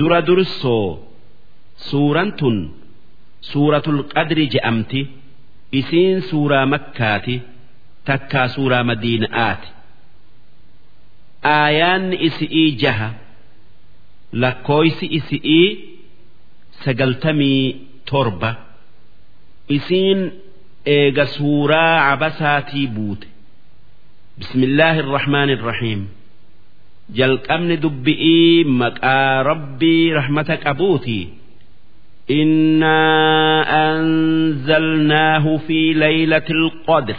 dura dursoo suuraan tun suuratul qadri je'amti isiin suuraa makkaati takkaa suuraa madiina'aati. Aayaanni isi'ii jaha lakkooysi isi'ii sagaltamii torba isiin eega suuraa cabasaatii buute. Bismillaahi irrahmaani irrahiim jalqabni dubbi'ii maqaa rabbii rahmata qabuuti innaa anzalnaahu fi laylati alqadr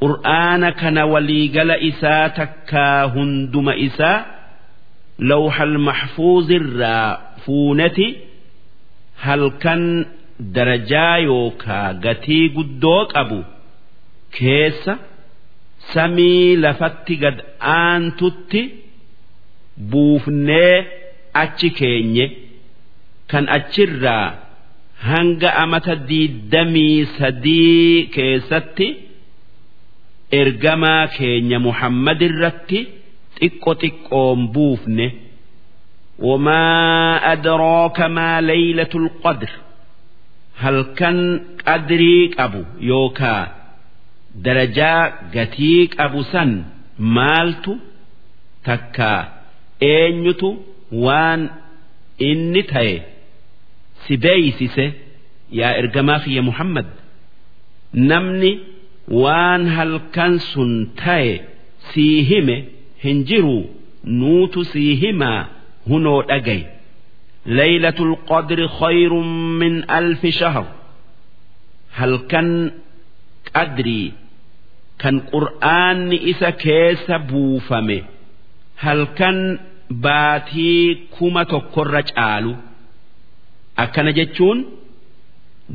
qur'aana kana waliigala isaa takkaa hunduma isaa lawxa almaxfuuzirraa fuuneti halkan darajaa yookaa gatii guddoo qabu keessa samii lafatti gad aantutti buufnee achi keenye kan achirraa hanga amata diidamii sadii keessatti ergamaa keenya Muhammad irratti xiqqo xiqqoon buufne. وما أدراك ما ليلة qadr? Halkan qadrii qabu أبو يوكا darajaa gatii qabu san maaltu takkaa eenyutu waan inni ta'e si beeysise yaa ergamaa kiyya Muhammad namni waan halkan sun ta'e sii hime hin jiru nuutu sii himaa hunoo dhagay laylatul qadri khayrun min alfi shahr halkan qadrii kan qur'aanni isa keessa buufame halkan baatii kuma tokkorra caalu. Akkana jechuun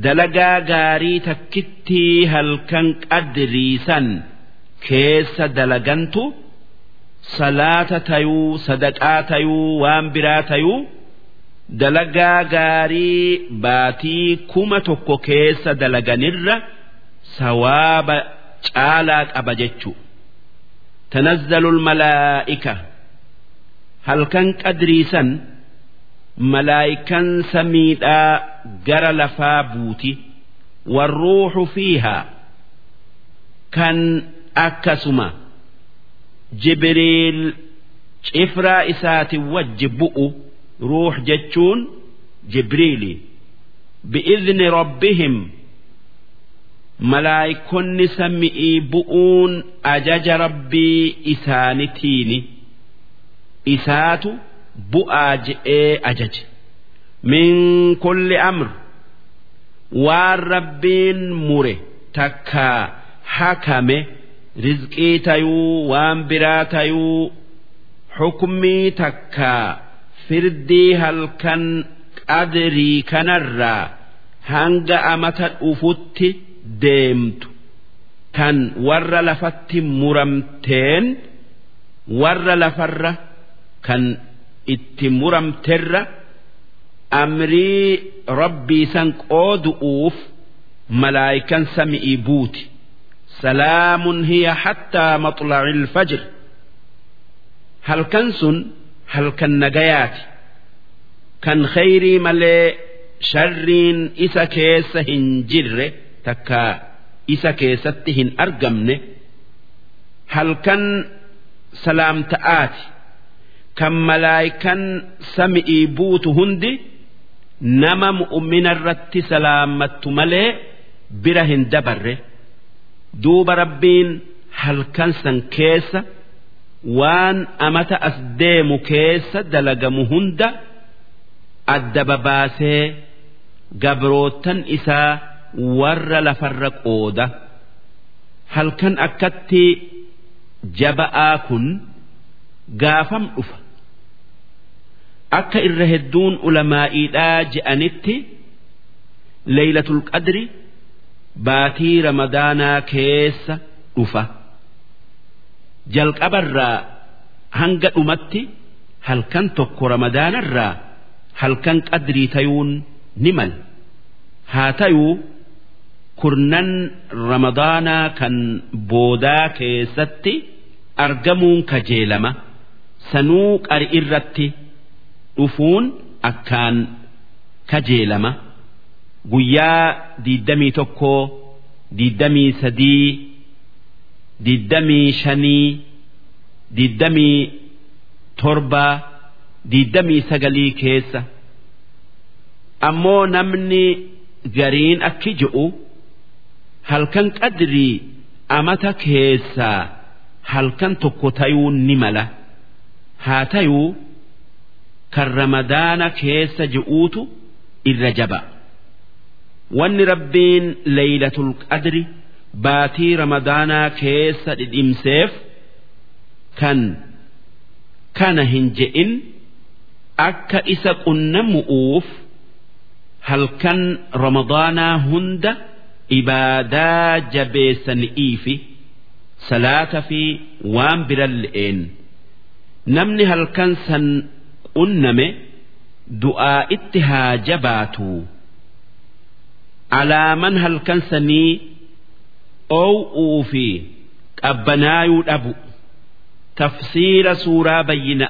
dalagaa gaarii takkittii halkan qadriisan keessa dalagantu salaata tayuu sadaqaa tayuu waan biraa tayuu dalagaa gaarii baatii kuma tokko keessa dalaganirra sawaaba caalaa qaba jechuu tanazzalu lmalaa'ika halkan qadriisan malaayikan samiidhaa gara lafaa buuti. Warruuxu fiihaa kan akkasuma jibriil cifraa isaati wajji bu'u ruux jechuun jibriili. Bi'izni rabbihim malaayikonni sami'ii bu'uun ajaja rabbii isaanitiini isaatu bu'aa je'ee ajaje. Min kulli amr waan rabbiin mure takkaa hakame rizqii tayuu waan biraa tayuu xukumii takkaa firdii halkan qadrii kanarraa hanga amata dhufutti deemtu. Kan warra lafatti muramteen warra lafarra kan itti muramterra amrii rabbii san qoodu'uuf malaayikan sami'ii buuti. Salaamun hiya hattaa maxla'il fajr. Halkan sun halkan nagayaati. Kan khayrii malee sharriin isa keessa hin jirre takka isa keessatti hin argamne halkan salaamta'aati. Kan malaayikan sami'ii buutu hundi nama mu'ummina irratti salaammattu malee bira hin dabarre. Duuba rabbiin halkan san keessa waan amata as deemu keessa dalagamu hunda adda babaasee gabrootan isaa warra lafarra qooda halkan akkatti jaba'aa kun gaafam dhufa. Akka irra hedduun ulamaa'iidhaa je'anitti leeylatul qadri baatii ramadaanaa keessa dhufa. Jalqabarraa hanga dhumatti halkan tokko ramadaanarraa halkan qadrii tayuun ni mal haa tayuu kurnan ramadaanaa kan boodaa keessatti argamuun kajeelama. Sanuu qari irratti dhufuun akkaan kajeelama. Guyyaa diiddamii tokkoo diiddamii sadii diiddamii shanii diiddamii torbaa diiddamii sagalii keessa. Ammoo namni gariin akki je'u halkan qadrii amata keessaa halkan tokko tayuu ni mala. Haa tayuu kan ramadaana keessa je'uutu irra jaba. Wanni rabbiin leeylatul qadri baatii ramadaanaa keessa dhidhimseef kan kana hin je'in akka isa qunnamu'uuf halkan ramadaanaa hunda ibaadaa jabeessani'iifi salaata fi waan biran le'een namni halkan san qunname du'aa itti haa jabaatu. Alaaman halkan sanii oow'uu fi qabbanaayuu dhabu. Tafsiira suuraa bayyina